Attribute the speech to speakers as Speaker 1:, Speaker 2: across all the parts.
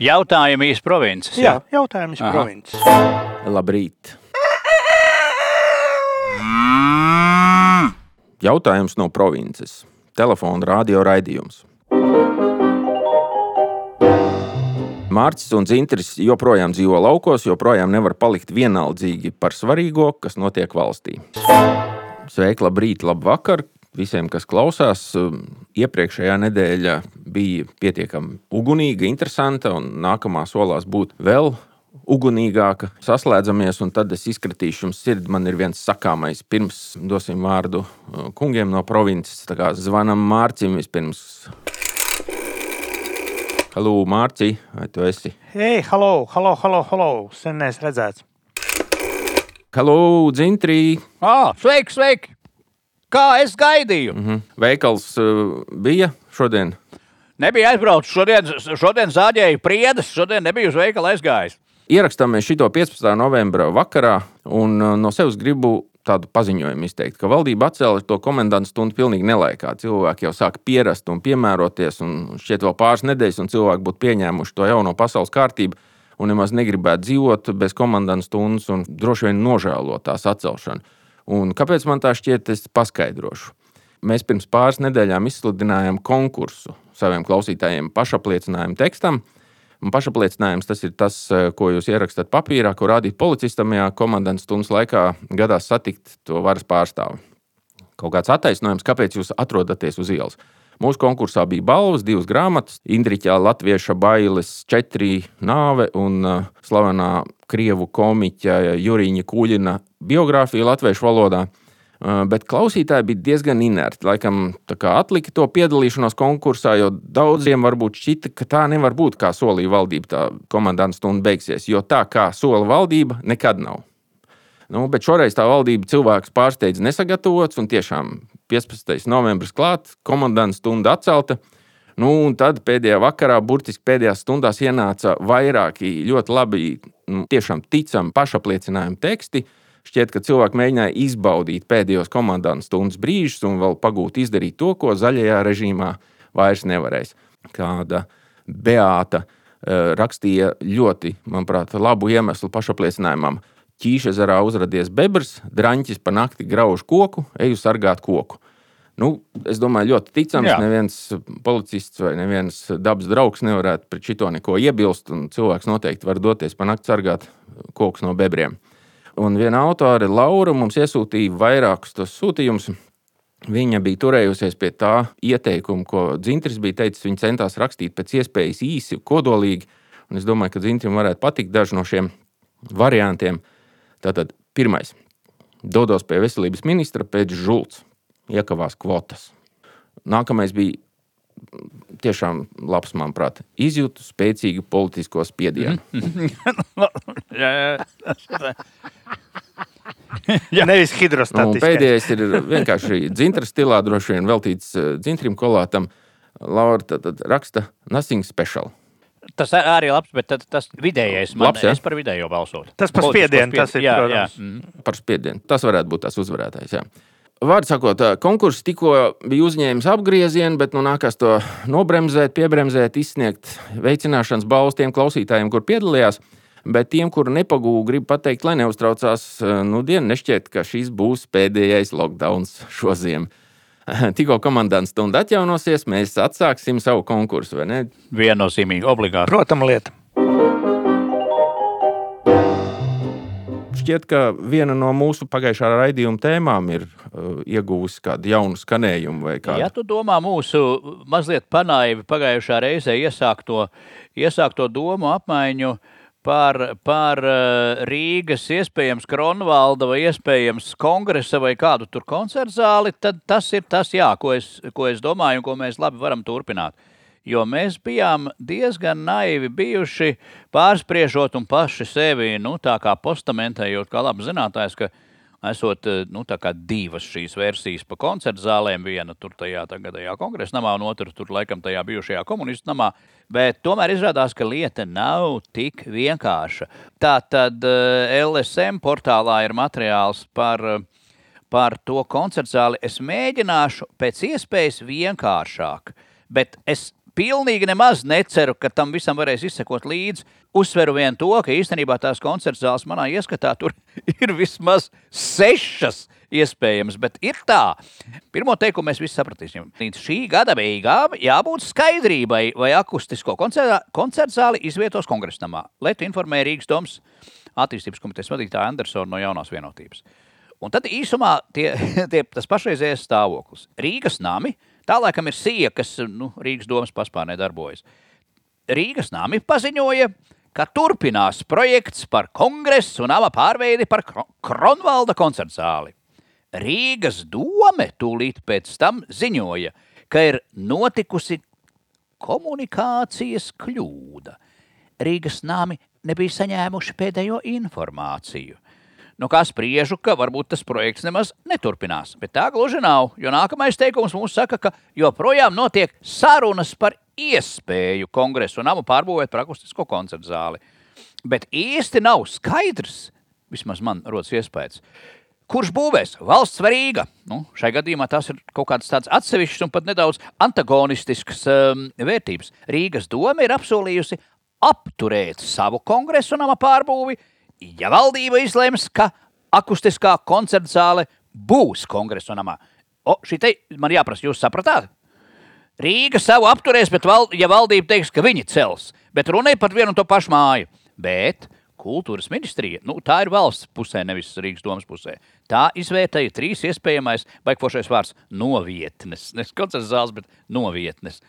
Speaker 1: Jautājumi iz provinces.
Speaker 2: Jā, jautājums
Speaker 1: Aha.
Speaker 2: provinces.
Speaker 3: Labrīt! Jautājums no provinces. Telefona radio raidījums. Mārcis un Zintris joprojām dzīvo laukos, joprojām nevar palikt vienaldzīgi par svarīgo, kas notiek valstī. Sveiki, labrīt, labvakar! Visiem, kas klausās, iepriekšējā nedēļa bija pietiekami ugunīga, interesanta, un nākamā solās būt vēl ugunīgāka. Saslēdzamies, un tad es izkratīšu jums sirdi. Man ir viens sakāmais, pirms dosim vārdu uh, kungiem no provinces. Tā kā zvanam Mārcim vispirms. Halo, Mārci, vai tu esi?
Speaker 2: Hei, halo, halo, halo, halo. Sen neesmu redzēts.
Speaker 3: Halo, Dzintrī!
Speaker 1: Ah, sveiki, sveiki! Kā es gaidīju? Mm.
Speaker 3: Mhm. Veikals uh, bija šodien.
Speaker 1: Nebija aizbraucis šodien, šodien zāģēju priedes, šodien nebija uz veikalu aizgājis.
Speaker 3: Ierakstām šo 15. novembra vakarā, un uh, no sevis gribu tādu paziņojumu izteikt, ka valdība atcēla to komendantu stundu pilnīgi nelaikā. Cilvēki jau sāk pierast un piemēroties, un šķiet, vēl pāris nedēļas, un cilvēki būtu pieņēmuši to jauno pasaules kārtību, un nemaz negribētu dzīvot bez komandantu stundas, un droši vien nožēlot tās atcelšanu. Un kāpēc man tā šķiet, es paskaidrošu. Mēs pirms pāris nedēļām izsludinājām konkursu saviem klausītājiem pašapliecinājumu tekstam. Un pašapliecinājums tas ir tas, eh, ko jūs ierakstāt papīrā, ko rādīt policistam, ja komandantas stundas laikā gadās satikt to varas pārstāvi. Kaut kāds attaisnojums, kāpēc jūs atrodaties uz ielas. Mūsu konkursā bija balvas, divas grāmatas, Indriča Latvieša bailes, četri nāve un uh, slavenā krievu komiķa Jurīņa Kuļina biogrāfija latviešu valodā. Uh, Bet klausītāji bija diezgan inerti. Laikam atlika to piedalīšanos konkursā, jo daudziem varbūt šķita, ka tā nevar būt, kā solīja valdība. Tā komandanta stunda beigsies, jo tā kā sola valdība nekad nav. Nu, bet šoreiz tā valdība cilvēks pārsteidz nesagatavots, un tiešām 15. novembris klāts, komandanta stunda atcelta. Nu, un tad pēdējā vakarā, burtiski pēdējās stundās, ienāca vairāki ļoti labi, nu, tiešām ticami pašapliecinājumi teksti. Šķiet, ka cilvēki mēģināja izbaudīt pēdējos komandantu stundas brīžus un vēl pagūt izdarīt to, ko zaļajā režīmā vairs nevarēs. Kāda Beāta eh, rakstīja ļoti, manuprāt, labu iemeslu pašapliecinājumam. Ķīšezerā uzrādījis bebrs, draņķis pa nakti grauž koku, eju sargāt koku. Nu, es domāju, ļoti ticams.
Speaker 1: Jā.
Speaker 3: Neviens policists vai neviens dabas draugs nevarētu pret šito neko iebilst. un Cilvēks noteikti var doties pa nakti sargāt kokus no bebriem. Un viena autore, Laura, mums iesūtīja vairākus tos sūtījumus. Viņa bija turējusies pie tā ieteikuma, ko Dzintris bija teicis. Viņa centās rakstīt pēc iespējas īsi, kodolīgi. Un es domāju, ka Dzintrim varētu patikt daži no šiem variantiem. Tātad, pirmais, dodos pie veselības ministra pēc žults, iekavās kvotas. Nākamais bija tiešām labs, manuprāt, izjūtu spēcīgu politisko spiedienu.
Speaker 1: Jā, jā.
Speaker 2: Ja. Nevis
Speaker 3: Nu,
Speaker 2: hidrostatiskais.
Speaker 3: pēdējais ir vienkārši dzintara stilā, droši vien veltīts eh, dzintrim kolātam. Laura tad, tad raksta Nothing Special.
Speaker 1: Tas ar- arī labs, bet tad, tas vidējais man
Speaker 3: Labs, jā?
Speaker 1: es par vidējo balsotu.
Speaker 2: Tas par spiedienu, tas ir,
Speaker 1: jā, jā.
Speaker 2: protams.
Speaker 1: mm.
Speaker 3: par spiedienu. Tas varētu būt tas uzvarētājs. Jā. Vārds sakot, konkurss tikko bija uzņēmis apgriezienu, bet nu nākās to nobremzēt, piebremzēt, izsniegt veicināšanas balvas tiem klausītājiem, kur piedalījās. Bet tiem, kuri nepagūda, gribu pateikt, lai neuztraucās, nu, dienu nešķiet, ka šis būs pēdējais lockdown šo ziemu. Tikko komandantas stunda atjaunosies, mēs atsāksim savu konkursu, vai ne?
Speaker 1: Viennozīmīgi, obligāti.
Speaker 2: Protams, lieta.
Speaker 3: Šķiet, ka viena no mūsu pagājušā raidījuma tēmām ir uh, ieguvusi kādu jaunu skanējumu vai kādu.
Speaker 1: Ja tu domā mūsu mazliet panaivi pagājušā reizē iesākto, iesākto domu apmaiņu par, par eh, Rīgas, iespējams, Kronvalda vai iespējams kongresa vai kādu tur koncertu zāli, tad tas ir tas, jā, ko, es, ko es domāju un ko mēs labi varam turpināt. Jo mēs bijām diezgan naivi bijuši, pārspriežot un paši sevi, nu, tā kā postamentējot, kā labi zinātājs, ka esot eh, nu, divas šīs versijas pa koncertu zālēm, viena tur tajā tagadējā kongresa namā, un otra tur laikam tajā bijušajā komunistu namā. Bet tomēr izrādās, ka lieta nav tik vienkārša. Tā tad eh, LSM portālā ir materiāls par, eh, par to koncertu zāli. Es mēģināšu pēc iespējas vienkāršāk, bet es pilnīgi nemaz neceru, ka tam visam varēs izsekot līdzi. Uzsveru vien to, ka īstenībā tās koncerta zāles manā ieskatā tur ir vismaz sešas iespējams, bet ir tā. Pirmo teikumu mēs visi sapratīsim. Līdz šī gada beigām jābūt skaidrībai, vai akustisko koncertu zāli izvietos kongresnamā. Lietu informēja Rīgas domas attīstības komitejas vadītāja Andersona no jaunās vienotības. Un tad īsumā tie, tie, tas pašreizējais stāvoklis. Rīgas nami, tā laikam ir sija, kas nu, Rīgas domas paspārnē darbojas. Rīgas nami paziņoja, ka turpinās projekts par kongresu un ama pārveidi par Kronvalda koncertu zāli. Rīgas dome tūlīt pēc tam ziņoja, ka ir notikusi komunikācijas kļūda. Rīgas nami nebija saņēmuši pēdējo informāciju. Nu, kā spriežu, ka varbūt tas projekts nemaz neturpinās. Bet tā gluži nav, jo nākamais teikums mums saka, ka joprojām notiek sarunas par iespēju kongresu namu pārbūvēt par akustisko koncertu zāli. Bet īsti nav skaidrs, vismaz man rodas iespējas, Kurš būvēs? Valsts vai Rīga? Nu, šai gadījumā tas ir kaut kāds tāds atsevišķs un pat nedaudz antagonistisks um, vērtības. Rīgas doma ir apsolījusi apturēt savu kongresu nama pārbūvi, ja valdība izlems, ka akustiskā koncerta zāle būs kongresu namā. O, šī te man jāprasa, jūs sapratāt? Rīga savu apturēs, bet val, ja valdība teiks, ka viņi cels, bet runē par vienu un to pašu māju. Bet kultūras ministrija, nu, tā ir valsts pusē, nevis Rīgas domas pusē. Tā izvērtēja trīs iespējamais, baigfošais vārds - novietnes. Nevis koncerts zāles, bet novietnes.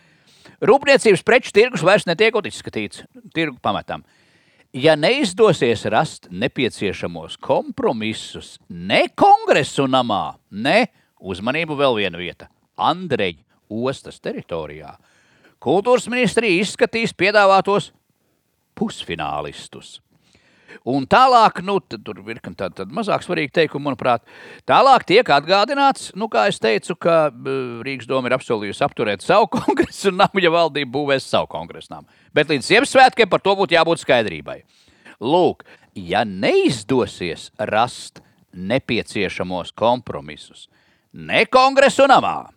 Speaker 1: Rūpniecības preču tirgus vairs netiekot izskatīts. Tirgu pametam. Ja neizdosies rast nepieciešamos kompromisus ne kongresu namā, ne uzmanību vēl viena vieta - Andreja ostas teritorijā, kultūras ministrija izskatīs piedāvātos pusfinālistus. Un tālāk, nu, tur ir tāda tā mazāk svarīga teikuma, manuprāt. Tālāk tiek atgādināts, nu, kā es teicu, ka Rīgas doma ir apsolījusi apturēt savu kongresu namu, ja valdība būvēs savu kongresu namu. Bet līdz Ziemassvētkiem par to būtu jābūt skaidrībai. Lūk, ja neizdosies rast nepieciešamos kompromisus ne kongresu namā,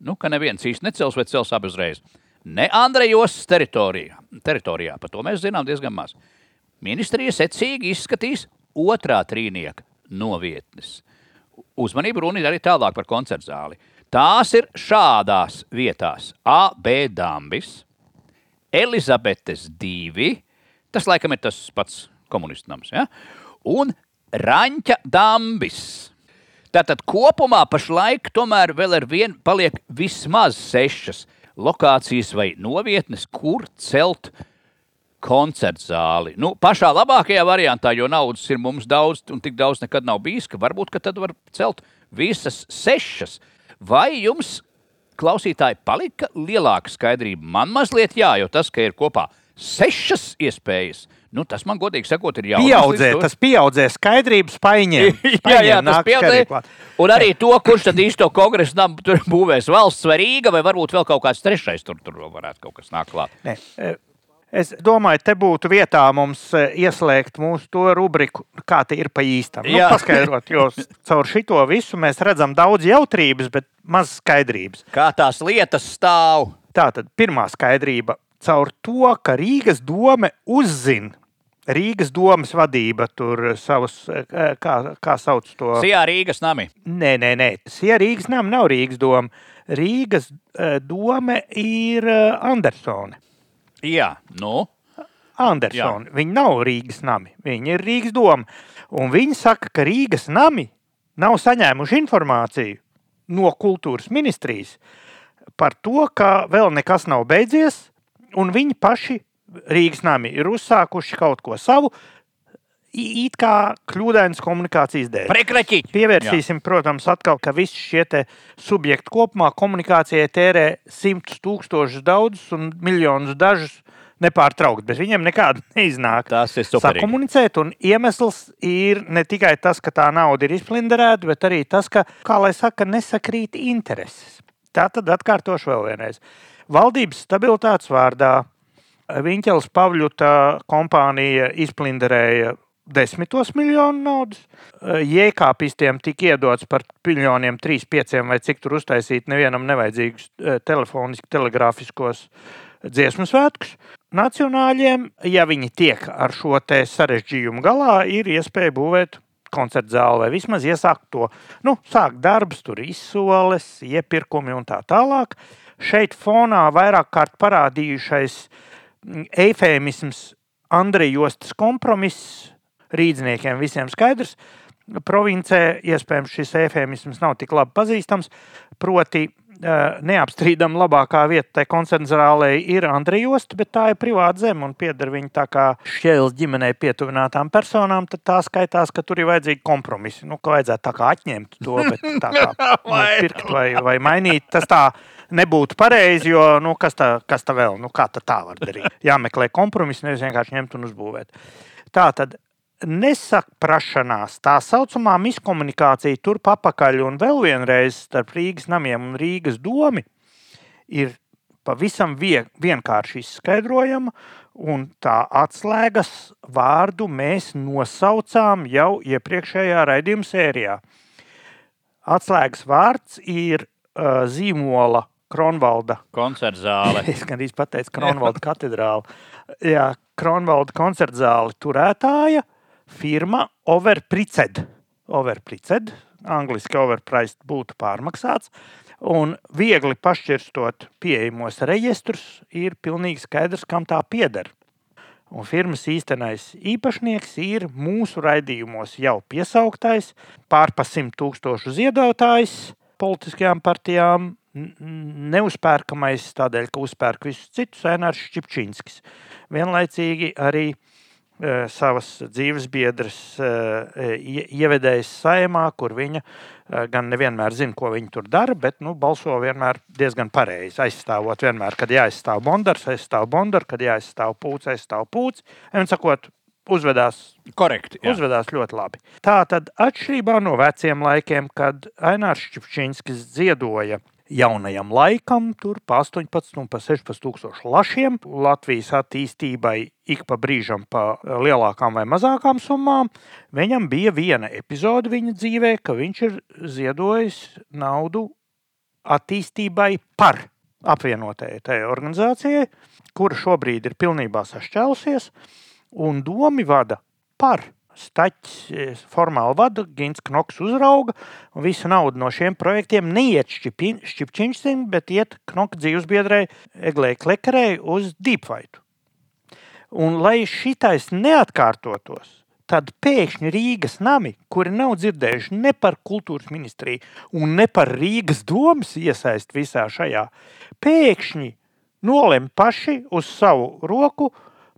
Speaker 1: nu, ka neviens īsti necels vai cels abi uzreiz, ne Andrejos teritorijā, teritorijā, par to mēs zinām diezgan maz. Ministrija secīgi izskatīs otrā trīnieka novietnes. Uzmanību runa ir arī tālāk par koncertu zāli. Tās ir šādās vietās: A, B, Dambis, Elizabetes 2, tas laikam ir tas pats komunistu nams, ja? un Raņķa Dambis. Tātad kopumā pašlaik tomēr vēl ar vienu paliek vismaz sešas lokācijas vai novietnes, kur celt uh, koncertu zāli. Nu, pašā labākajā variantā, jo naudas ir mums daudz, un tik daudz nekad nav bijis, ka varbūt ka tad var celt visas sešas. Vai jums, klausītāji, palika lielāka skaidrība? Man mazliet jā, jo tas, ka ir kopā sešas iespējas. Nu, tas man, godīgi sakot, ir jau
Speaker 2: pieaudzē. Tas pieaudzē skaidrības paņēma.
Speaker 1: jā, jā, tas pieaudzē. Un arī to, kurš tad īsto kongresu tur būvēs valsts vai Rīga, vai varbūt vēl kaut kāds trešais tur, tur varētu kaut kas nākt klāt.
Speaker 2: Ne. Es domāju, te būtu vietā mums eh, ieslēgt mūsu to rubriku, kā tie ir pa īstam. Nu, paskaidrot, jo caur šito visu mēs redzam daudz jautrības, bet maz skaidrības.
Speaker 1: Kā tās lietas stāv?
Speaker 2: Tā tad pirmā skaidrība caur to, ka Rīgas doma uzzina. Rīgas domas vadība tur savus, eh, kā, kā sauc to?
Speaker 1: Sijā Rīgas nami.
Speaker 2: Nē, nē, nē. Sijā Rīgas nami nav Rīgas doma. Rīgas doma ir Andersone.
Speaker 1: Jā, nu.
Speaker 2: Andersona. Viņi nav Rīgas nami, viņi ir Rīgas doma. Un viņi saka, ka Rīgas nami nav saņēmuši informāciju no kultūras ministrijas par to, ka vēl nekas nav beidzies, un viņi paši Rīgas nami ir uzsākuši kaut ko savu, it kā kļūdainas komunikācijas dēļ.
Speaker 1: Prekraķi.
Speaker 2: Pievērsīsim, Jā. protams, atkal, ka visi šie subjekti kopumā komunikācijai tērē simtus tūkstošus daudzus un miljonus dažus nepārtraukti, bet viņiem nekāda neiznāk
Speaker 1: tas sakomunicēt.
Speaker 2: Iemesls ir ne tikai tas, ka tā nauda ir izplinderēta, bet arī tas, ka, kā lai saka, nesakrīt intereses. Tā tad atkārtošu vēl vienreiz. Valdības stabilitātes vārdā Viņķels Pavļuta kompānija izplinderēja desmitos miljonu naudas. Jēkāpistiem tika iedots par miljoniem, trīs, pieciem vai cik tur uztaisīt nevienam nevajadzīgus telefoniski, telegrāfiskos dziesmu svētkus. Nacionāļiem, ja viņi tiek ar šo sarežģījumu galā, ir iespēja būvēt koncertu zāli vai vismaz iesākt to, nu, sākt darbus, tur izsoles, iepirkumi un tā tālāk. Šeit fonā vairāk kārt parādījušais eifēmisms Andreja Jostas kompromiss rīzniekiem visiem skaidrs. Provincē iespējams šis efēmisms nav tik labi pazīstams. Proti, neapstrīdam labākā vieta tai koncertzālē ir Andrijosta, bet tā ir privāta zeme un pieder viņa tā kā šķēles ģimenei pietuvinātām personām, tad tā skaitās, ka tur ir vajadzīgi kompromisi. Nu, ka vajadzētu tā kā atņemt to, bet tā kā nu, pirkt vai, vai mainīt, tas tā nebūtu pareizi, jo, nu, kas tā, kas tā vēl, nu, kā tā, tā var darīt? Jāmeklē kompromisi, nevis vienkārši ņemt un uzbūvēt. Tā tad nesaprašanās, tā saucamā miskomunikācija turp apakaļ un vēl vienreiz starp Rīgas namiem un Rīgas domu ir pavisam vienkārši izskaidrojama. Un tā atslēgas vārdu mēs nosaucām jau iepriekšējā raidījuma sērijā. Atslēgas vārds ir uh, zīmola Kronvalda
Speaker 1: koncertzāle.
Speaker 2: es gandrīz pateicu, Kronvalda katedrāle. Jā, Kronvalda koncertzāle turētāja firma Overpriced. Overpriced, angliski overpriced būtu pārmaksāts. Un viegli pašķirstot pieejamos reģistrus, ir pilnīgi skaidrs, kam tā pieder. Un firmas īstenais īpašnieks ir mūsu raidījumos jau piesauktais, pārpa simt tūkstošu ziedotājs politiskajām partijām, neuzpērkamais tādēļ, ka uzpērk visus citus, Enārs Čipčinskis. Vienlaicīgi arī savas dzīves biedras eh, ievedējis saimā, kur viņa eh, gan nevienmēr zina, ko viņi tur dara, bet nu, balso vienmēr diezgan pareizi. Aizstāvot vienmēr, kad jāaizstāv Bondars, aizstāv Bondaru, kad jāaizstāv Pūcis, aizstāv Pūcis. Un sakot, uzvedās,
Speaker 1: Korekti,
Speaker 2: jā. uzvedās ļoti labi. Tā tad atšķirībā no veciem laikiem, kad Ainārs Čepčinskis ziedoja jaunajam laikam, tur pa 18 un pa 16 tūkstošu lašiem, Latvijas attīstībai ik pa brīžam pa lielākām vai mazākām summām. Viņam bija viena epizode viņa dzīvē, ka viņš ir ziedojis naudu attīstībai par apvienotajai tajai organizācijai, kura šobrīd ir pilnībā sašķēlusies, un domi vada par Staķis e, formāli vada, Gins Knoks uzrauga, un visa nauda no šiem projektiem neiet Šķipčiņšsim, bet iet Knoka dzīvesbiedrē Eglē Klekarē uz Deepfight. Un lai šitais neatkārtotos, tad pēkšņi Rīgas nami, kuri nav dzirdējuši ne par kultūras ministriju un ne par Rīgas domas iesaist visā šajā, pēkšņi nolem paši uz savu roku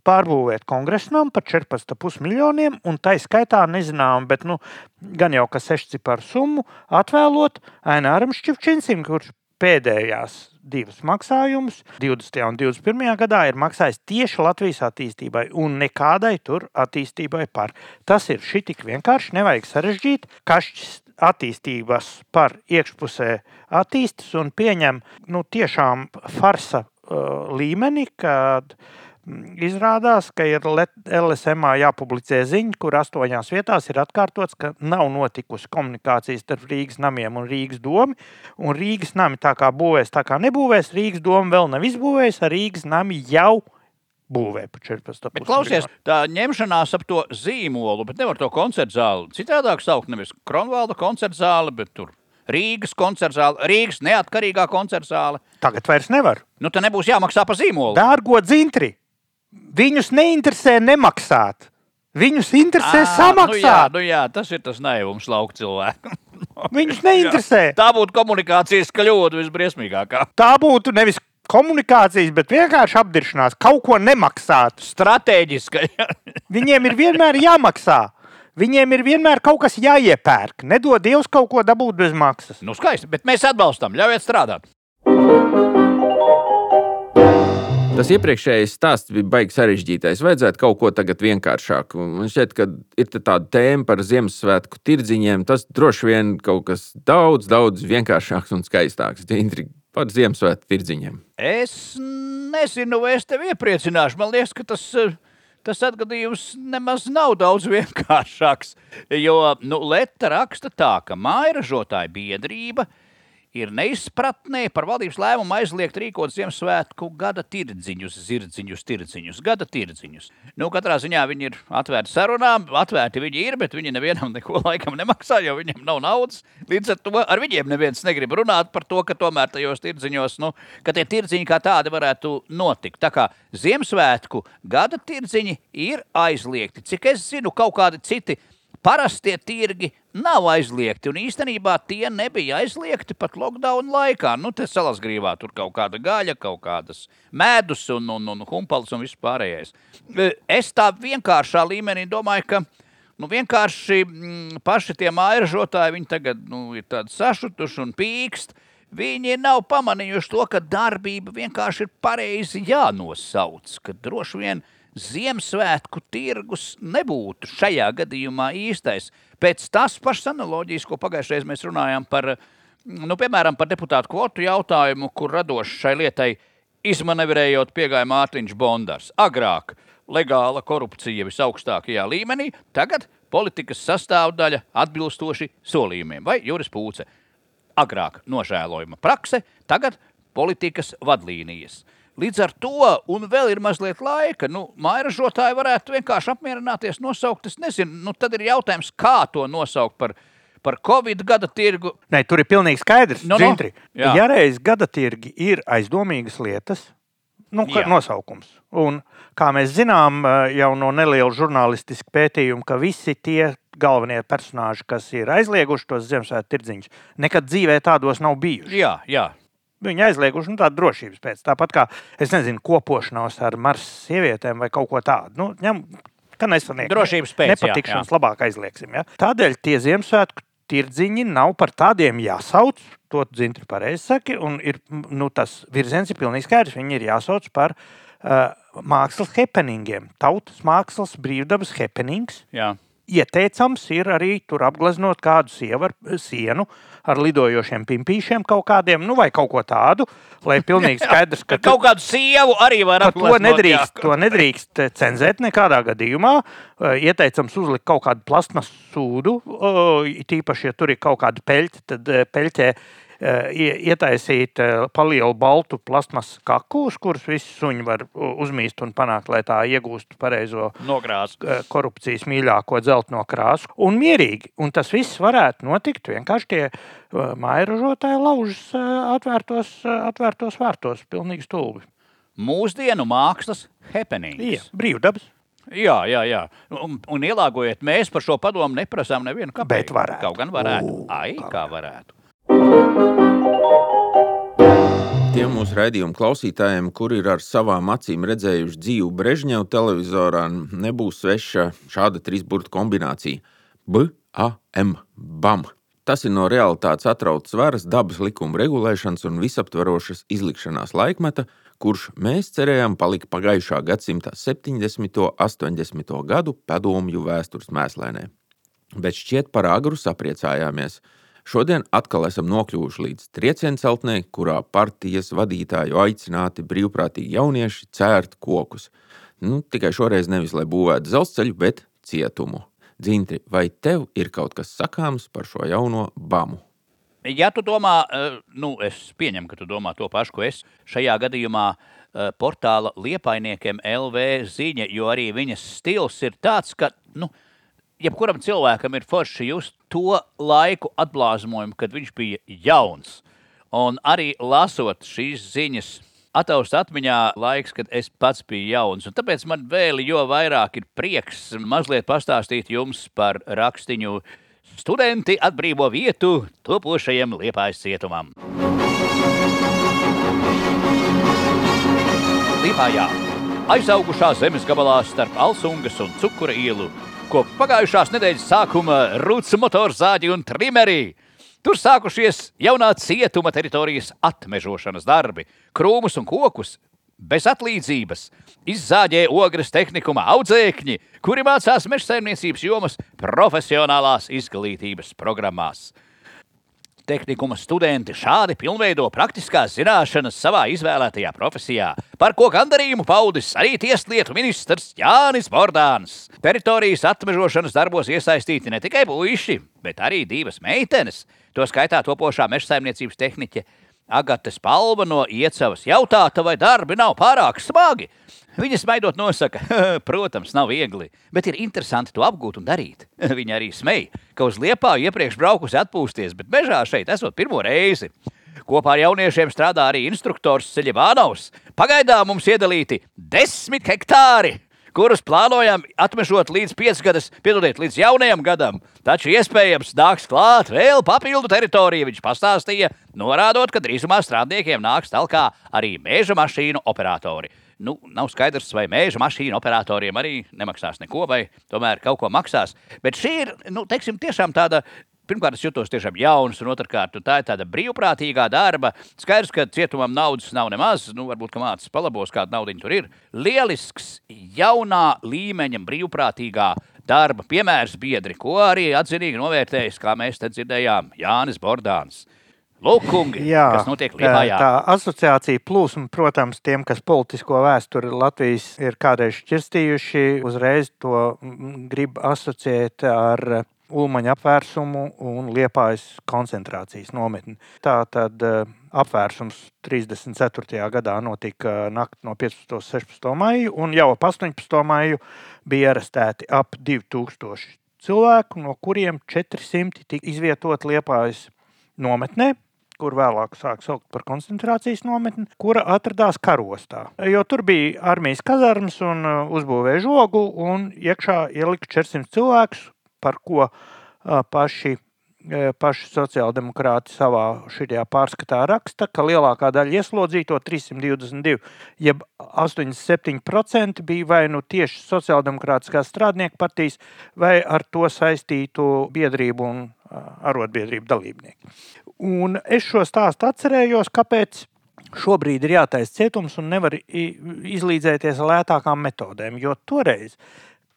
Speaker 2: pārbūvēt kongresnam par 14,5 miljoniem, un tā skaitā nezinām, bet nu, gan jau ka sešciparu summu atvēlot Aināram Šķivčinsim, kurš pēdējās divas maksājumus 20. un 21. gadā ir maksājis tieši Latvijas attīstībai un nekādai tur attīstībai par. Tas ir šī tik vienkārši, nevajag sarežģīt. Kašķis attīstības par iekšpusē attīstas un pieņem nu, tiešām farsa uh, līmeni, kad uh, Izrādās, ka ir LSMā jāpublicē ziņa, kur astoņās vietās ir atkārtots, ka nav notikusi komunikācijas starp Rīgas namiem un Rīgas domu. Un Rīgas nami tā kā būvēs, tā kā nebūvēs, Rīgas doma vēl nav izbūvējusi, ar Rīgas nami jau būvē par 14.
Speaker 1: Bet, klausies, tā ņemšanās ap to zīmolu, bet nevar to koncertu zāli citādāk saukt. Nevis Kronvalda koncertu zāli, bet tur Rīgas koncerta zāle, Rīgas neatkarīgā koncerta zāle.
Speaker 2: Tagad vairs nevar.
Speaker 1: Nu, tad nebūs jāmaksā par zīmolu.
Speaker 2: Dārgo dzintri! Viņus neinteresē nemaksāt. Viņus interesē à, samaksāt.
Speaker 1: Nu jā, nu jā, tas ir tas naivums lauka cilvēku.
Speaker 2: Viņus neinteresē.
Speaker 1: Jā. Tā būtu komunikācijas kļūda visbriesmīgākā.
Speaker 2: Tā būtu nevis komunikācijas, bet vienkārši apdiršanās, kaut ko nemaksāt.
Speaker 1: Stratēģiski.
Speaker 2: Viņiem ir vienmēr jāmaksā. Viņiem ir vienmēr kaut kas jāiepērk. Nedod Dievs kaut ko dabūt bez maksas.
Speaker 1: Nu, skaisti, bet mēs atbalstam, ļaujiet strādāt.
Speaker 3: Tas iepriekšējais stāsts bija baigi sarežģītais. Vajadzētu kaut ko tagad vienkāršāku. Man šķiet, ka ir tāda tēma par Ziemassvētku tirdziņiem. Tas droši vien kaut kas daudz, daudz vienkāršāks un skaistāks. Intriga par Ziemassvētku tirdziņiem.
Speaker 1: Es nezinu, vai es tevi iepriecināšu. Man liekas, ka tas, tas atgadījums nemaz nav daudz vienkāršāks. Jo nu, Leta raksta tā, ka mājražotāja biedrība ir neizpratnē par valdības lēmumu aizliegt rīkot Ziemassvētku gada tirdziņus, zirdziņus, tirdziņus, gada tirdziņus. Nu, katrā ziņā viņi ir atvērti sarunām, atvērti viņi ir, bet viņi nevienam neko laikam nemaksā, jo viņiem nav naudas. Līdz ar to ar viņiem neviens negrib runāt par to, ka tomēr tajos tirdziņos, nu, ka tie tirdziņi kā tādi varētu notikt. Tā kā Ziemassvētku gada tirdziņi ir aizliegti. Cik es zinu, kaut kādi citi parastie tirgi nav aizliegti. Un īstenībā tie nebija aizliegti pat lockdown laikā. Nu, te salasgrīvā tur kaut kāda gaļa, kaut kādas medus un, un, un humpals un viss pārējais. E, es tā vienkāršā līmenī domāju, ka nu, vienkārši mm, paši tie mājražotāji, viņi tagad nu, ir tādi sašutuši un pīkst. Viņi nav pamanījuši to, ka darbība vienkārši ir pareizi jānosauc, ka droši vien Ziemassvētku tirgus nebūtu šajā gadījumā īstais. Pēc tās pašas analoģijas, ko pagājušajā mēs runājām par, nu, piemēram, par deputātu kvotu jautājumu, kur radoši šai lietai izmanevrējot piegāja Mārtiņš Bondars. Agrāk legāla korupcija visaugstākajā līmenī, tagad politikas sastāvdaļa atbilstoši solījumiem vai Juris Pūce. Agrāk nožēlojama prakse, tagad politikas vadlīnijas. Līdz ar to, un vēl ir mazliet laika, nu, mairažotāji varētu vienkārši apmierināties, nosaukt, es nezinu, nu, tad ir jautājums, kā to nosaukt par, par Covid gada tirgu.
Speaker 2: Nē, tur ir pilnīgi skaidrs,
Speaker 1: No,
Speaker 2: no,
Speaker 1: no,
Speaker 2: Zintri,
Speaker 1: jā.
Speaker 2: ja reiz gada tirgi ir aizdomīgas lietas, nu,
Speaker 1: Jā.
Speaker 2: nosaukums. Un, kā mēs zinām eh, jau no neliela žurnālistiska pētījuma, ka visi tie galvenie personāļi, kas ir aizlieguši tos Ziemassvētku tirdziņus, nekad dzīvē tādos nav bijuši.
Speaker 1: Jā, jā.
Speaker 2: Viņi aizlieguši nu, tādu drošības pēc. Tāpat kā, es nezinu, kopošanos ar Marsa sievietēm vai kaut ko tādu. Nu, ņem, ka nesaniek.
Speaker 1: Drošības pēc, jā,
Speaker 2: Nepatikšanas labāk aizliegsim. Ja? Tādēļ tie Ziemassvētku tirdziņi nav par tādiem jāsauc. To dzintri pareizi saki. Un ir, nu, tas virziens ir pilnīgi skaidrs. Viņi ir jāsauc par uh, mākslas happeningiem. Tautas mākslas brīvdabas happenings
Speaker 1: jā.
Speaker 2: Ieteicams ir arī tur apgleznot kādu sievu ar sienu ar lidojošiem pimpīšiem kaut kādiem, nu vai kaut ko tādu, lai pilnīgi skaidrs, ka
Speaker 1: Kaut kādu sievu arī var
Speaker 2: ka to
Speaker 1: apgleznot,
Speaker 2: nedrīkst,
Speaker 1: jā.
Speaker 2: to nedrīkst cenzēt nekādā gadījumā. Eh, Ieteicams uzlikt kaut kādu plasmas sūdu, eh, tīpaši, ja tur ir kaut kāda peļķa, tad eh, peļķē ietaisīt eh, palielu baltu plasmas kaku, uz kuras visi suņi var u- uzmīst un panākt, lai tā iegūstu pareizo
Speaker 1: Nogrāz.
Speaker 2: eh, korupcijas mīļāko dzelteno krāsu. Un mierīgi. Un tas viss varētu notikt vienkārši tie eh, mājražotāji laužas eh, atvērtos, eh, atvērtos vārtos, pilnīgi stulbi.
Speaker 1: Mūsdienu mākslas happening.
Speaker 2: Jā, brīvdabas.
Speaker 1: Jā, jā, jā. Un, un ielāgojiet, mēs par šo padomu neprasām nevienu kapeiku.
Speaker 2: Bet varētu.
Speaker 1: Kaut gan varētu.
Speaker 2: Ū,
Speaker 1: Ai,
Speaker 2: kā
Speaker 1: kā varētu.
Speaker 3: Tiem mūsu raidījuma klausītājiem, kuri ir ar savām acīm redzējuši dzīvu Brežņevu televizorā, nebūs sveša šāda trīsburtu kombinācija - BAM. BAM. Tas ir no realitātes atrauts varas, dabas likuma regulēšanas un visaptverošas izlikšanās laikmeta, kurš mēs cerējām palika pagājušā gadsimta 70. un 80. gadu padomju vēstures mēslēnē. Bet šķiet par agru sapriecājāmies. Šodien atkal esam nokļuvuši līdz triecienceltnē, kurā partijas vadītāju aicināti brīvprātīgi jaunieši cērt kokus. Nu, tikai šoreiz nevis lai būvētu dzelzceļu, bet cietumu. Dzintri, vai tev ir kaut kas sakāms par šo jauno bamu?
Speaker 1: Ja tu domā, eh, nu, es pieņemu, ka tu domā to pašu, ko es šajā gadījumā eh, portāla liepainiekiem LV ziņa, jo arī viņas stils ir tāds, ka, nu, jebkuram cilvēkam ir forši just to laiku atblāzmojumu, kad viņš bija jauns. Un arī lasot šīs ziņas, ataust atmiņā laiks, kad es pats biju jauns. Un tāpēc man vēl jo vairāk ir prieks mazliet pastāstīt jums par rakstiņu Studenti atbrīvo vietu topošajam liepājas cietumam. Liepājā aizaugušā zemes gabalā starp Alsungas un Cukura ielu, ko pagājušās nedēļas sākuma rūts motorzāģi un trimeri. Tur sākušies jaunā cietuma teritorijas atmežošanas darbi, krūmus un kokus bez atlīdzības. Izzāģē ogres tehnikuma audzēkņi, kuri mācās mežsaimniecības jomas profesionālās izglītības programmās. Tehnikuma studenti šādi pilnveido praktiskās zināšanas savā izvēlētajā profesijā, par ko gandarījumu paudis arī tieslietu ministrs Jānis Bordāns. Teritorijas atmežošanas darbos iesaistīti ne tikai puiši, bet arī divas meitenes, to skaitā topošā mežsaimniecības tehniķe Agate Spalva no Iecavas jautāta, vai darbi nav pārāk smagi. Viņa smaidot nosaka, protams, nav viegli, bet ir interesanti to apgūt un darīt. Viņa arī smeja, ka uz liepā iepriekš braukusi atpūsties, bet mežā šeit esot pirmo reizi. Kopā ar jauniešiem strādā arī instruktors Ceļevānaus. Pagaidām mums iedalīti desmit hektāri kurus plānojam atmežot līdz piecgadus, piedodiet, līdz jaunajam gadam. Taču iespējams nāks klāt vēl papildu teritoriju, viņš pastāstīja, norādot, ka drīzumā strādniekiem nāks talkā arī mēža mašīnu operatori. Nu, nav skaidrs, vai mēža mašīnu operatoriem arī nemaksās neko, vai tomēr kaut ko maksās. Bet šī ir, nu, teiksim, tiešām tāda pirmkārt, es jutos tiešām jauns, un otrkārt, tā ir tāda brīvprātīgā darba. Skaidrs, ka cietumam naudas nav nemaz, nu, varbūt mācis palabos, kāda nauda tur ir. Lielisks, jaunā līmeņa brīvprātīgā darba piemērs biedri, ko arī atzinīgi novērtējis, kā mēs te dzirdējām, Jānis Bordāns. Lūk, kungi, Jā, kas notiek Lietuvā.
Speaker 2: Tā asociācija plūsma, protams, tiem, kas politisko vēsturi Latvijas ir kādreiz šķirstījuši, uzreiz to grib asociēt ar Ulmaņa apvērsumu un Liepājas koncentrācijas nometni. Tā tad eh, apvērsums 34. gadā notika naktī no 15. un 16. maija, un jau ap 18. maiju bija arestēti ap 2000 cilvēku, no kuriem 400 tika izvietoti Liepājas nometnē, kur vēlāk sāk saukt par koncentrācijas nometni, kura atradās karostā. Jo tur bija armijas kazarmas un eh, uzbūvēja žogu, un iekšā ielika 400 cilvēkus, par ko paši paši sociāldemokrāti savā šajā pārskatā raksta, ka lielākā daļa ieslodzīto, 322, jeb 87% bija vai nu tieši sociāldemokrātiskās strādnieku partijas, vai ar to saistītu biedrību un arotbiedrību dalībnieki. Un es šo stāstu atcerējos, kāpēc šobrīd ir jātaisa cietums un nevar izlīdzēties ar lētākām metodēm, jo toreiz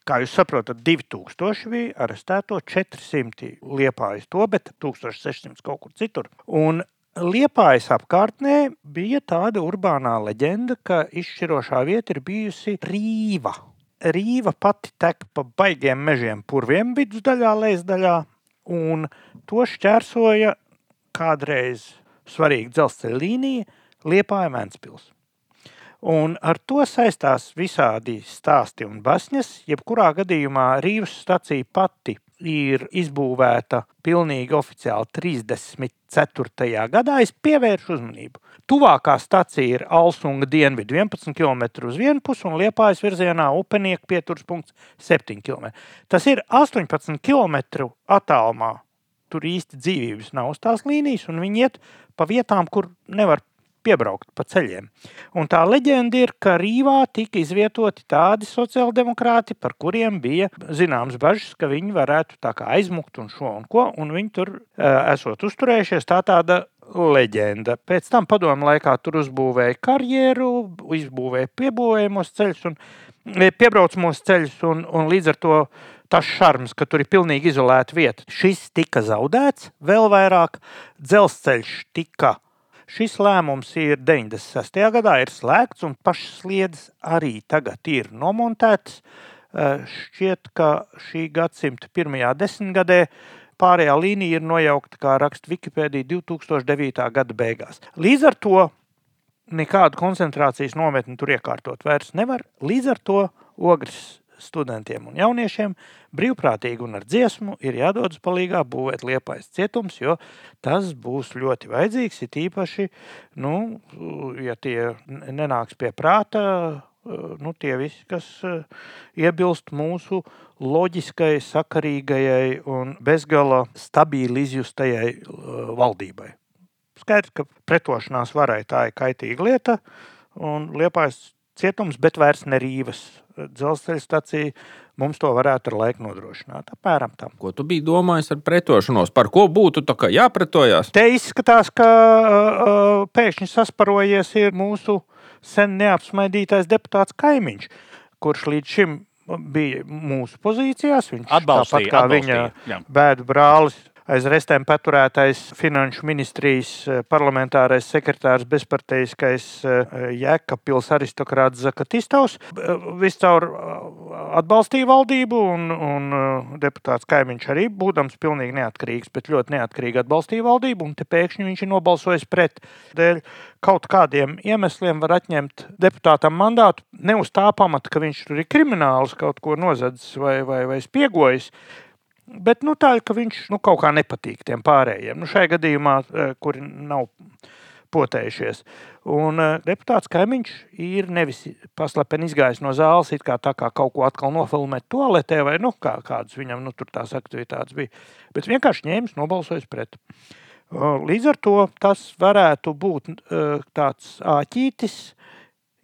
Speaker 2: Kā jūs saprotat, 2000 bija arestēto 400 liepājas to, bet 1600 kaut kur citur. Un Liepājas apkārtnē bija tāda urbānā leģenda, ka izšķirošā vieta ir bijusi Rīva. Rīva pati tek pa baigiem mežiem, purviem vidusdaļā, lejasdaļā, un to šķērsoja kādreiz svarīga dzelzceļa līnija Liepāja Vēnspils. Un ar to saistās visādi stāsti un basņas. Jebkurā gadījumā Rīgas stacija pati ir izbūvēta pilnīgi oficiāli 34. gadā. Es pievēršu uzmanību. Tuvākā stacija ir Alsunga dienvidu 11 km uz vienu pusi un Liepājas virzienā Upenieka pieturas punkts 7 km. Tas ir 18 km attālumā. Tur īsti dzīvības nav uz tās līnijas, un viņi iet pa vietām, kur nevar piebraukt pa ceļiem. Un tā leģenda ir, ka Rīvā tika izvietoti tādi sociāldemokrāti, par kuriem bija zināms bažas, ka viņi varētu tā kā aizmukt un šo un ko, un viņi tur esot uzturējušies. Tā tāda leģenda. Pēc tam padomu laikā tur uzbūvēja karjeru, izbūvēja piebūvējumos ceļus un piebraucamos ceļus, un, un līdz ar to tas šarms, ka tur ir pilnīgi izolēta vieta. Šis tika zaudēts, vēl vairāk dzelzceļš tika Šis lēmums ir 96. gadā ir slēgts, un pašas sliedas arī tagad ir nomontētas. Eh, šķiet, ka šī gadsimta pirmajā desmitgadē pārējā līnija ir nojaukta, kā raksta Wikipēdija, 2009. gada beigās. Līdz ar to nekādu koncentrācijas nometni tur iekārtot vairs nevar. Līdz ar to ogres studentiem un jauniešiem brīvprātīgi un ar dziesmu ir jādodas palīgā būvēt liepais cietums, jo tas būs ļoti vajadzīgs, it īpaši, nu, ja tie nenāks pie prāta, nu, tie visi, kas iebilst mūsu loģiskai, sakarīgajai un bezgala stabili izjustajai valdībai. Skaidrs, ka pretošanās varai tā ir kaitīga lieta, un liepais cietums, bet vairs ne Rīvas dzelzceļa stacija mums to varētu ar laiku nodrošināt. Apmēram tam.
Speaker 3: Ko tu biji domājis ar pretošanos? Par ko būtu jāpretojās?
Speaker 2: Te izskatās, ka uh, pēkšņi sasparojies ir mūsu sen neapsmaidītais deputāts Kaimiņš, kurš līdz šim bija mūsu pozīcijās. Viņš
Speaker 1: atbalstīja,
Speaker 2: tāpat kā
Speaker 1: atbalstīja,
Speaker 2: viņa jā. bēdu brālis aiz restēm paturētais finanšu ministrijas eh, parlamentārais sekretārs bezparteiskais eh, Jēkabpils aristokrāts Zakatistovs viscaur atbalstīja valdību un, un deputāts Kaimiņš arī būdams pilnīgi neatkarīgs, bet ļoti neatkarīgi atbalstīja valdību un te pēkšņi viņš ir nobalsojis pret. Dēļ kaut kādiem iemesliem var atņemt deputātam mandātu ne uz tā pamata, ka viņš tur ir krimināls kaut ko nozadzis vai, vai, vai spiegojis, Bet nu, tā ir, ka viņš nu, kaut kā nepatīk tiem pārējiem. Nu, šajā gadījumā, eh, kuri nav potējušies. Un uh, deputāts Kaimiņš ir nevis paslepeni izgājis no zāles, it kā kā kaut ko atkal nofilmēt toaletē, vai nu, kā, kādas viņam nu, tur tās aktivitātes bija, bet vienkārši ņēmis, nobalsojis pret. Uh, līdz ar to tas varētu būt tāds āķītis,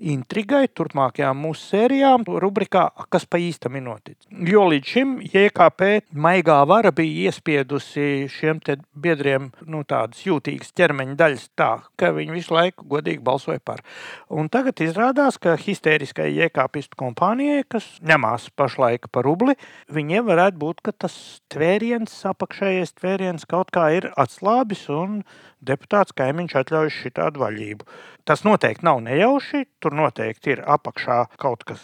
Speaker 2: intrigai turpmākajām mūsu sērijām, rubrikā, kas pa īstam ir noticis. Jo līdz šim JKP maigā vara bija iespiedusi šiem biedriem nu, tādas jūtīgas ķermeņa daļas tā, ka viņi visu laiku godīgi balsoja par. Un tagad izrādās, ka histēriskai JKP kompānijai, kas ņemās pašlaik par rubli, viņiem varētu būt, ka tas tvēriens, apakšējais tvēriens kaut kā ir atslābis un deputāts kaimiņš atļauj šitādu vaļību. Tas noteikti nav nejauši, tur noteikti ir apakšā kaut kas,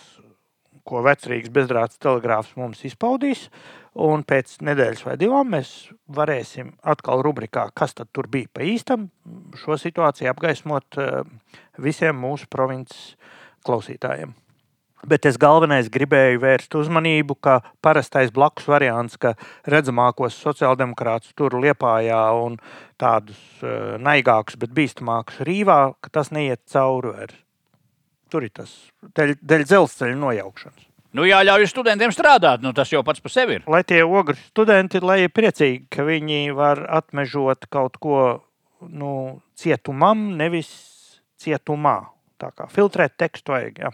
Speaker 2: ko vecrīgs bezdrāts telegrāfs mums izpaudīs, un pēc nedēļas vai divām mēs varēsim atkal rubrikā, kas tad bija pa īstam, šo situāciju apgaismot eh, visiem mūsu provinces klausītājiem. Bet es galvenais gribēju vērst uzmanību, ka parastais blakus variants, ka redzamākos sociāldemokrātus tur liepājā un tādus uh, naigākus, bet bīstamākus rīvā, ka tas neiet cauri vairs. Tur ir tas dēļ, dēļ dzelzceļa nojaukšanas.
Speaker 1: Nu, jāļauj studentiem strādāt, nu, tas jau pats par sevi ir.
Speaker 2: Lai tie ogri studenti ir priecīgi, ka viņi var atmežot kaut ko nu, cietumam, nevis cietumā. Tā kā filtrēt tekstu vajag. Ja.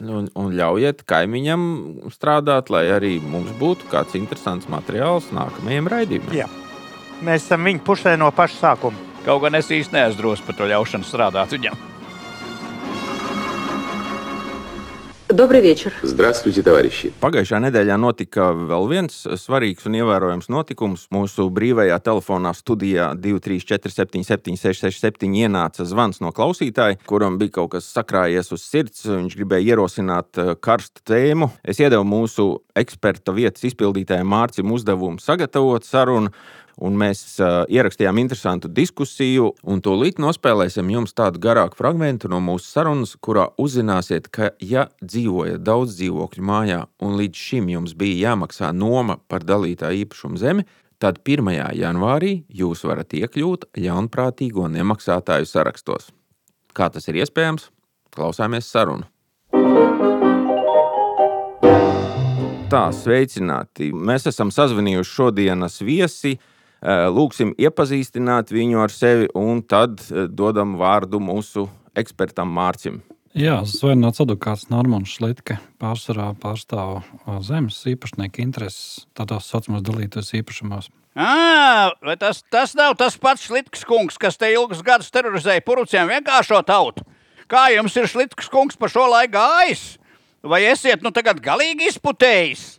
Speaker 3: Un, un ļaujiet kaimiņam strādāt, lai arī mums būtu kāds interesants materiāls nākamajam raidījumam.
Speaker 2: Jā. Mēs esam viņa pusē no paša sākuma.
Speaker 1: Kaut gan es īsti neesmu par to ļaušanu strādāt viņam.
Speaker 4: Добрый вечер.
Speaker 5: Здравствуйте, товарищи.
Speaker 3: Pagājušā nedēļā notika vēl viens svarīgs un ievērojams notikums. Mūsu brīvajā telefonā studijā 234, 767, ienāca zvans no klausītāja, kuram bija kaut kas sakrājies uz sirds. Viņš gribēja ierosināt eh, karstu tēmu. Es iedevu mūsu eksperta vietas izpildītājai Mārcim uzdevumu sagatavot sarunu un mēs uh, ierakstījām interesantu diskusiju, tūlīt nospēlēsim jums tādu garāku fragment no mūsu sarunas, kurā uzzināsiet, ka, ja dzīvojat daudz dzīvokļu mājā, un līdz šim jums bija jāmaksā noma par dalītā īpašuma zemi, tad 1. janvārī jūs varat iekļūt ļaunprātīgo nemaksātāju sarakstos. Kā tas ir iespējams? Klausāmies sarunu. Tā, sveicināti! Mēs esam sazvanījuši šodienas viesi lūksim iepazīstināt viņu ar sevi, un tad eh, dodam vārdu mūsu ekspertam Mārcim.
Speaker 6: Jā, Zvaigznes advokāts Normons Šlitke pārsvarā pārstāv eh, zemes īpašnieku intereses tādos saucamos dalītos īpašumos.
Speaker 1: À, vai tas, tas nav tas pats Šlitks kungs, kas te ilgus gadus terorizēja puruciem vienkāršo tautu? Kā jums ir Šlitks kungs pa šo laiku gājis? Vai esiet nu tagad galīgi izputējis?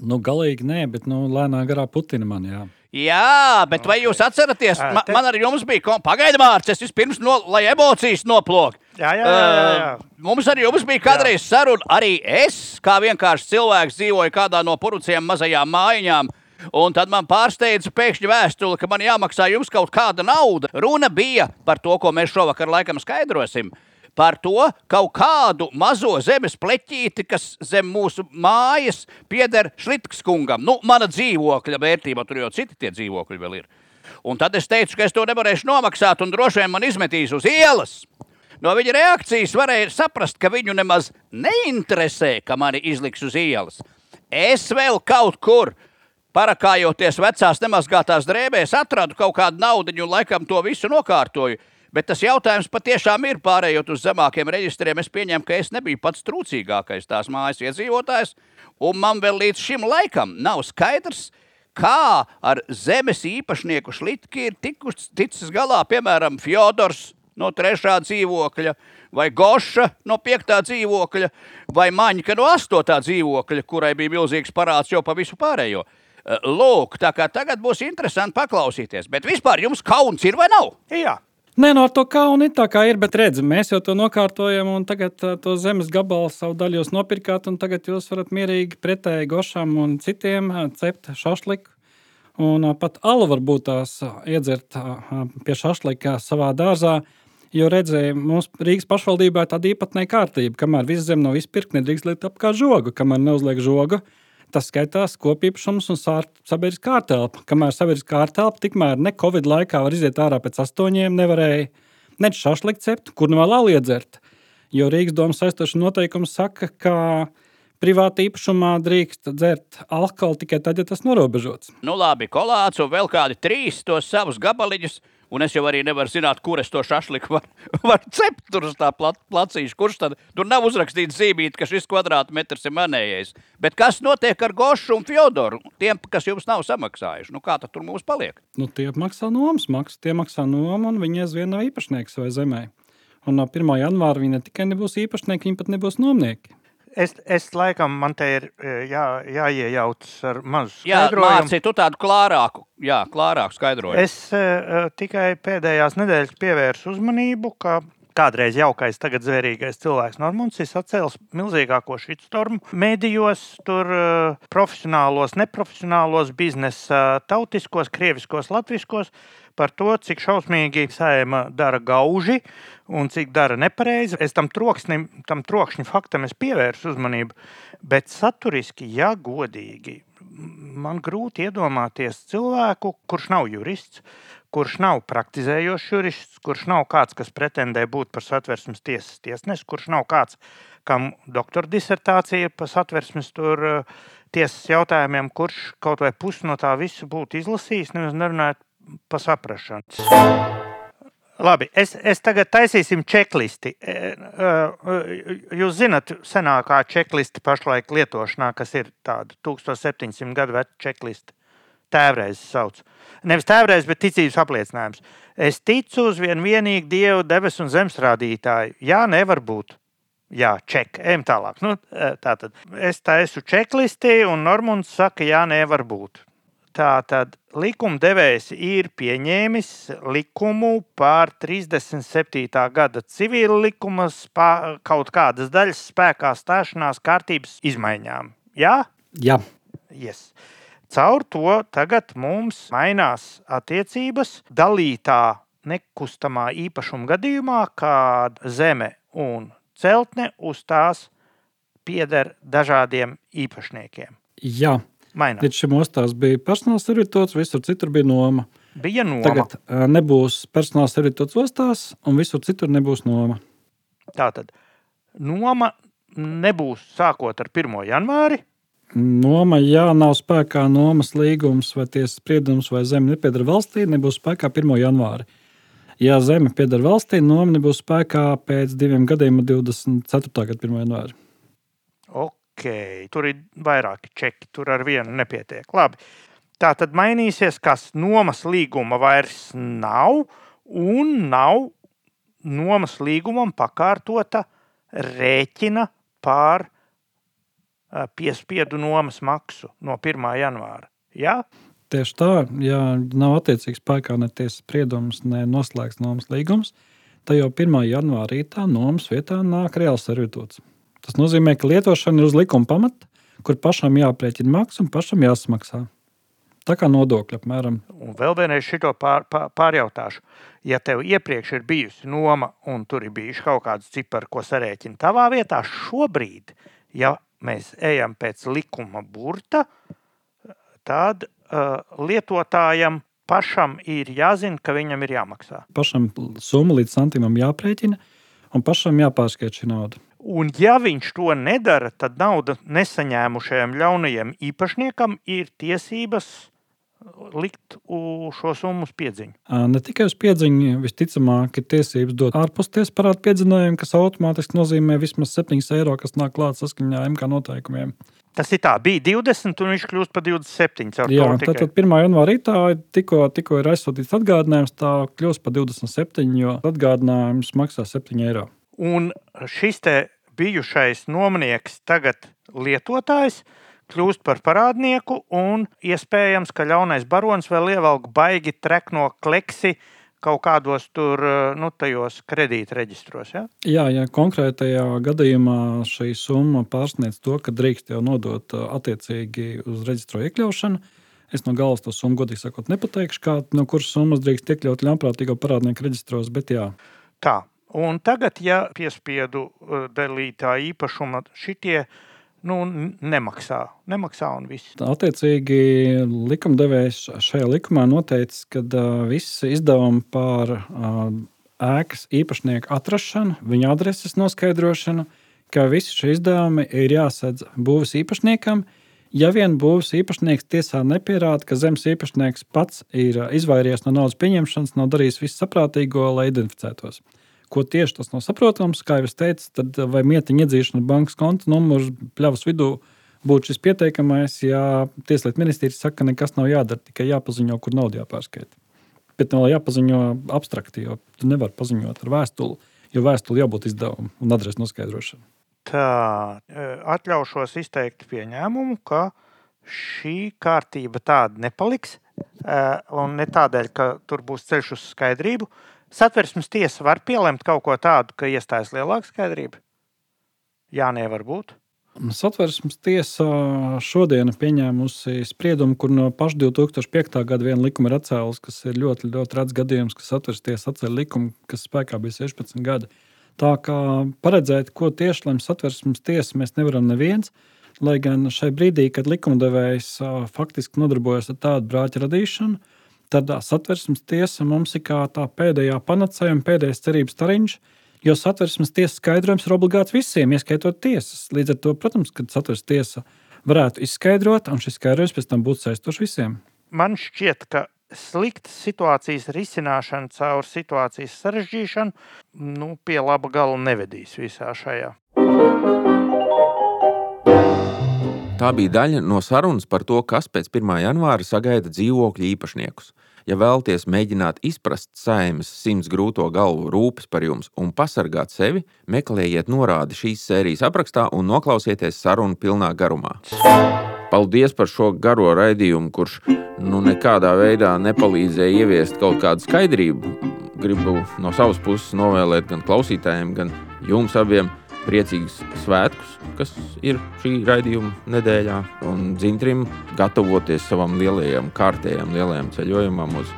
Speaker 6: Nu, galīgi nē, bet nu, lēnā garā Putina man jā.
Speaker 1: Jā, bet vai jūs atceraties, ma, man ar jums bija pagaidām mārciņas, vispirms, no, lai emocijas noplok.
Speaker 2: Jā, jā, jā, jā, jā.
Speaker 1: Uh, mums ar jums bija kādreiz saruna. Arī es, kā vienkārši cilvēks, dzīvoju kādā no puruciem mazajām mājiņām. Un tad man pārsteidza pēkšņi vēstule, ka man jāmaksā jums kaut kāda nauda. Runa bija par to, ko mēs šovakar laikam skaidrosim. Uh, par to kaut kādu mazo zemes pleķīti, kas zem mūsu mājas pieder Šlitkas kungam. Nu, mana dzīvokļa vērtība, tur jau citi tie dzīvokļi vēl ir. Un tad es teicu, ka es to nevarēšu nomaksāt, un droši vien man izmetīs uz ielas. No viņa reakcijas varēja saprast, ka viņu nemaz neinteresē, ka mani izliks uz ielas. Es vēl kaut kur, parakājoties vecās nemazgātās drēbēs, atradu kaut kādu naudu un laikam to visu nokārtoju. Bet tas jautājums patiešām ir pārējot uz zemākiem reģistriem. Es pieņemu, ka es nebiju pats trūcīgākais tās mājas iedzīvotājs, un man vēl līdz šim laikam nav skaidrs, kā ar zemes īpašnieku šlitki ir tikus, ticis galā, piemēram, Fjodors no trešā dzīvokļa, vai Goša no piektā dzīvokļa, vai Maņka no astotā dzīvokļa, kurai bija milzīgs parāds jau pa visu pārējo. Lūk, tā kā tagad būs interesanti paklausīties. Bet vispār jums kauns ir vai nav?
Speaker 2: Jā.
Speaker 6: Nē, no to kaunu ir tā kā ir, bet redziet, mēs jau to nokārtojam, un tagad uh, to zemes gabalu savu daļu jūs nopirkāt, un tagad jūs varat mierīgi pretēji gošam un citiem uh, cept šašliku. Un uh, pat alu varbūt tās uh, iedzert uh, pie šašlika savā dārzā. Jo redzēju, mums Rīgas pašvaldībā ir tāda īpatnēja kārtība, kamēr viss zem nav izpirkta, nedrīkst likt apkārt žogu. Kamēr neuzliek žogu, tas skaitās kopīpašums un sabiedriskā ārtelpa. Kamēr sabiedriskā ārtelpa, tikmēr ne Covid laikā var iziet ārā pēc astoņiem, nevarēja ne šašlikt cept, kur nu vēl aliedzert. Jo Rīgas domas aizstoša noteikums saka, ka privāti īpašumā drīkst dzert alkoholu tikai tad, ja tas norobežots.
Speaker 1: Nu labi, kolāts un vēl kādi trīs tos savus gabaliņus Un es jau arī nevaru zināt, kur es to šašliku varu var cept tur uz tā plat, placīša. Kurš tad tur nav uzrakstīts zīmīt, ka šis kvadrātmetrs ir manējais. Bet kas notiek ar Gošu un Fjodoru? Tiem, kas jums nav samaksājuši, nu kā tad tur mums paliek?
Speaker 6: Nu, tie maksā nomas maksu, tie maksā nomu un viņi aizvien nav īpašnieks vai zemē. Un no 1. janvāra viņi ne tikai nebūs īpašnieki, viņi pat nebūs nomnieki.
Speaker 2: Es, es laikam, man te ir e, jā, jāiejaucas ar mazu
Speaker 1: Jā,
Speaker 2: skaidrojumu.
Speaker 1: mācīt tu tādu klārāku, jā, klārāku skaidrojumu.
Speaker 2: Es uh, tikai pēdējās nedēļas pievērsu uzmanību, ka kādreiz jaukais, tagad zvērīgais cilvēks Normons ir sacēlis milzīgāko šitstormu medijos, tur uh, profesionālos, neprofesionālos biznesa, tautiskos, krieviskos, latviskos par to, cik šausmīgi sēma dara gauži un cik dara nepareizi. Es tam troksnim, tam trokšņa faktam pievērsu uzmanību, bet saturiski, ja godīgi, man grūti iedomāties cilvēku, kurš nav jurists, kurš nav praktizējošs jurists, kurš nav kāds, kas pretendē būt par satversmes tiesas tiesnesi, kurš nav kāds, kam doktora disertācija par satversmes tur, tiesas jautājumiem, kurš kaut vai pusi no tā visu būtu izlasījis, nevis nerunājot pa saprašanu. Labi, es, es tagad taisīsim čeklisti. E, e, jūs zināt, senākā čekliste pašlaik lietošanā, kas ir tāda 1700 gadu veca čekliste. Tēvreizes sauc. Nevis tēvreizes, bet ticības apliecinājums. Es ticu uz vienu vienīgu dievu, debesu un zemes rādītāju. Jā, nevar būt. Jā, ček, ejam tālāk. Nu, e, tā tad es taisu čeklisti, un Normons saka, jā, nevar būt. Tātad likumdevējs ir pieņēmis likumu par 37. gada civila likuma kaut kādas daļas spēkā stāšanās kārtības izmaiņām. Jā?
Speaker 6: Jā.
Speaker 2: Yes. Caur to tagad mums mainās attiecības dalītā nekustamā īpašuma gadījumā, kad zeme un celtne uz tās pieder dažādiem īpašniekiem.
Speaker 6: Jā,
Speaker 2: Mainās.
Speaker 6: Līdz šim ostās bija personāla servitūts, visur citur bija noma.
Speaker 2: Bija noma.
Speaker 6: Tagad nebūs personāla servitūts ostās, un visur citur nebūs noma.
Speaker 2: Tātad noma nebūs sākot ar 1. janvāri.
Speaker 6: Noma, ja nav spēkā nomas līgums vai tiesas spriedums, vai zeme nepieder valstī, nebūs spēkā 1. janvāri. Ja zeme pieder valstī, noma nebūs spēkā pēc diviem gadiem, 24. gada 1. janvāri.
Speaker 2: Ok, tur ir vairāki čeki, tur ar vienu nepietiek. Labi. Tā tad mainīsies, kas nomas līguma vairs nav, un nav nomas līgumam pakārtota rēķina pār piespiedu nomas maksu no 1. janvāra. Ja?
Speaker 6: Tieši tā, ja nav attiecīgs spēkā ne tiesas spriedums, ne noslēgts nomas līgums, tad jau 1. janvārī tā nomas vietā nāk reāls servitūts. Tas nozīmē, ka lietošana ir uz likuma pamata, kur pašam jāprēķina maksa un pašam jāsamaksā. Tā kā nodokļi apmēram.
Speaker 2: Un vēl vienreiz šo pār, pār, pārjautāšu. Ja tev iepriekš ir bijusi noma, un tur ir bijuši kaut kāds cipars, ko sarēķina tavā vietā, šobrīd, ja mēs ejam pēc likuma burta, tad uh, lietotājam pašam ir jāzina, ka viņam ir jāmaksā.
Speaker 6: Pašam summa līdz santīmam jāprēķina, un pašam jāpārskaita šī nauda.
Speaker 2: Un, ja viņš to nedara, tad nauda nesaņēmušajam ļaunajam īpašniekam ir tiesības likt šo summu uz piedziņu.
Speaker 6: Ne tikai uz piedziņu, visticamāk, ir tiesības dot ārpus tiesas parādu piedzinājumu, kas automātiski nozīmē vismaz 7 eiro, kas nāk klāt saskaņā ar MK noteikumiem.
Speaker 2: Tas ir tā, bija 20, un viņš kļūst par 27.
Speaker 6: Jā, tad, tad 1. janvārī tā tikko, tikko ir aizsūtīts atgādinājums, tā kļūst par 27, jo atgādinājums maksā 7 eiro.
Speaker 2: Un šis bijušais nomnieks, tagad lietotājs, kļūst par parādnieku, un iespējams, ka ļaunais barons vēl ievelk baigi trekno kleksi kaut kādos tur, nu, tajos kredītreģistros. Ja?
Speaker 6: Jā, ja konkrētajā gadījumā šī summa pārsniedz to, ka drīkst jau nodot attiecīgi uz reģistro iekļaušanu, Es no galvas to summu, godīgi sakot, nepateikšu, kā, no kuras summas drīkst iekļaut ļaunprātīgo parādnieku reģistros, bet jā.
Speaker 2: Tā, un tagad, ja piespiedu dalītā īpašuma šitie nu, nemaksā. Nemaksā un viss.
Speaker 6: Attiecīgi, likumdevējs šajā likumā noteicis, ka uh, viss izdevumi par uh, ēkas īpašnieku atrašanu, viņa adreses noskaidrošanu, ka visi šie izdevumi ir jāsadz būvs īpašniekam. Ja vien būvs īpašnieks tiesā nepierāda, ka zemes īpašnieks pats ir izvairījies no naudas pieņemšanas, nav darījis visu saprātīgo, lai identificētos. Uh, Ko tieši tas nav saprotams, kā jau es teicu, tad vai mietiņa iedzīšana bankas konta numurs pļavas vidū būtu šis pieteikamais, ja Tieslietu ministrija saka, ka nekas nav jādara, tikai jāpaziņo, kur nauda jāpārskaita. Bet nav jāpaziņo abstrakti, jo tu nevari paziņot ar vēstuli, jo vēstuli jābūt izdevumam un adreses noskaidrošanai.
Speaker 2: Tā, e, atļaušos izteikt pieņēmumu, ka šī kārtība tāda nepaliks. E, un ne tādēļ, ka tur būs ceļš uz skaidrību, Satversmes tiesa var pielemt kaut ko tādu, ka iestājas lielāka skaidrība? Jā, nevar būt.
Speaker 6: Satversmes tiesa šodien ir pieņēmusi spriedumu, kur no paša 2005. gada viena likuma ir atcēlus, kas ir ļoti, ļoti redzams gadījums, ka satversmes tiesa atcēla likumu, kas spēkā bija 16 gadi. Tā kā paredzēt, ko tieši lemj satversmes tiesa, mēs nevaram neviens. Lai gan šai brīdī, kad likumdevējs faktiski nodarbojas ar tādu brāķu radīšanu, tad satversmes tiesa mums ir kā tā pēdējā panacēja un pēdējais cerības stariņš. Jo satversmes tiesas skaidrojums ir obligāts visiem, ieskaitot tiesas. Līdz ar to, protams, kad satversmes tiesa varētu izskaidrot, un šis skaidrojums pēc tam būtu saistošs visiem.
Speaker 2: Man šķiet, ka sliktas situācijas risināšana caur situācijas sarežģīšanu nu, pie laba gala nevedīs visā šajā.
Speaker 3: Tā bija daļa no sarunas par to, kas pēc 1. janvāra sagaida dzīvokļu īpašniekus. Ja vēlaties mēģināt izprast saimnes simts grūto galvu rūpes par jums un pasargāt sevi, meklējiet norādi šīs sērijas aprakstā un noklausieties sarunu pilnā garumā. Paldies par šo garo raidījumu, kurš nu, nekādā veidā nepalīdzēja ieviest kaut kādu skaidrību. Gribu no savas puses novēlēt gan klausītājiem, gan jums abiem priecīgus svētkus, kas ir šī raidījuma nedēļā, un dzintrim gatavoties savam lielajam, kārtējam, lielajam ceļojumam uz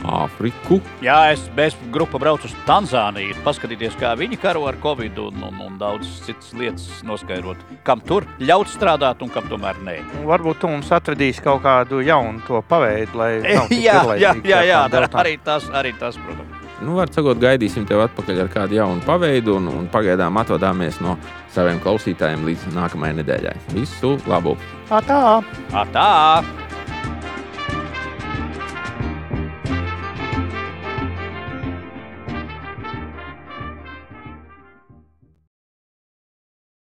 Speaker 3: Āfriku.
Speaker 1: Jā, es bez grupa braucu uz Tanzāniju, paskatīties, kā viņi karo ar covid un, un, un daudz citas lietas noskaidrot, kam tur ļaut strādāt un kam tomēr nē.
Speaker 2: Varbūt tu mums atradīsi kaut kādu jaunu to paveidu, lai.
Speaker 1: jā, jā, jā, jā, arī tas, arī tas, protams
Speaker 3: nu, var sakot, gaidīsim tevi atpakaļ ar kādu jaunu paveidu, un, un pagaidām atvadāmies no saviem klausītājiem līdz nākamajai nedēļai. Visu labu!
Speaker 2: Atā!
Speaker 1: Atā!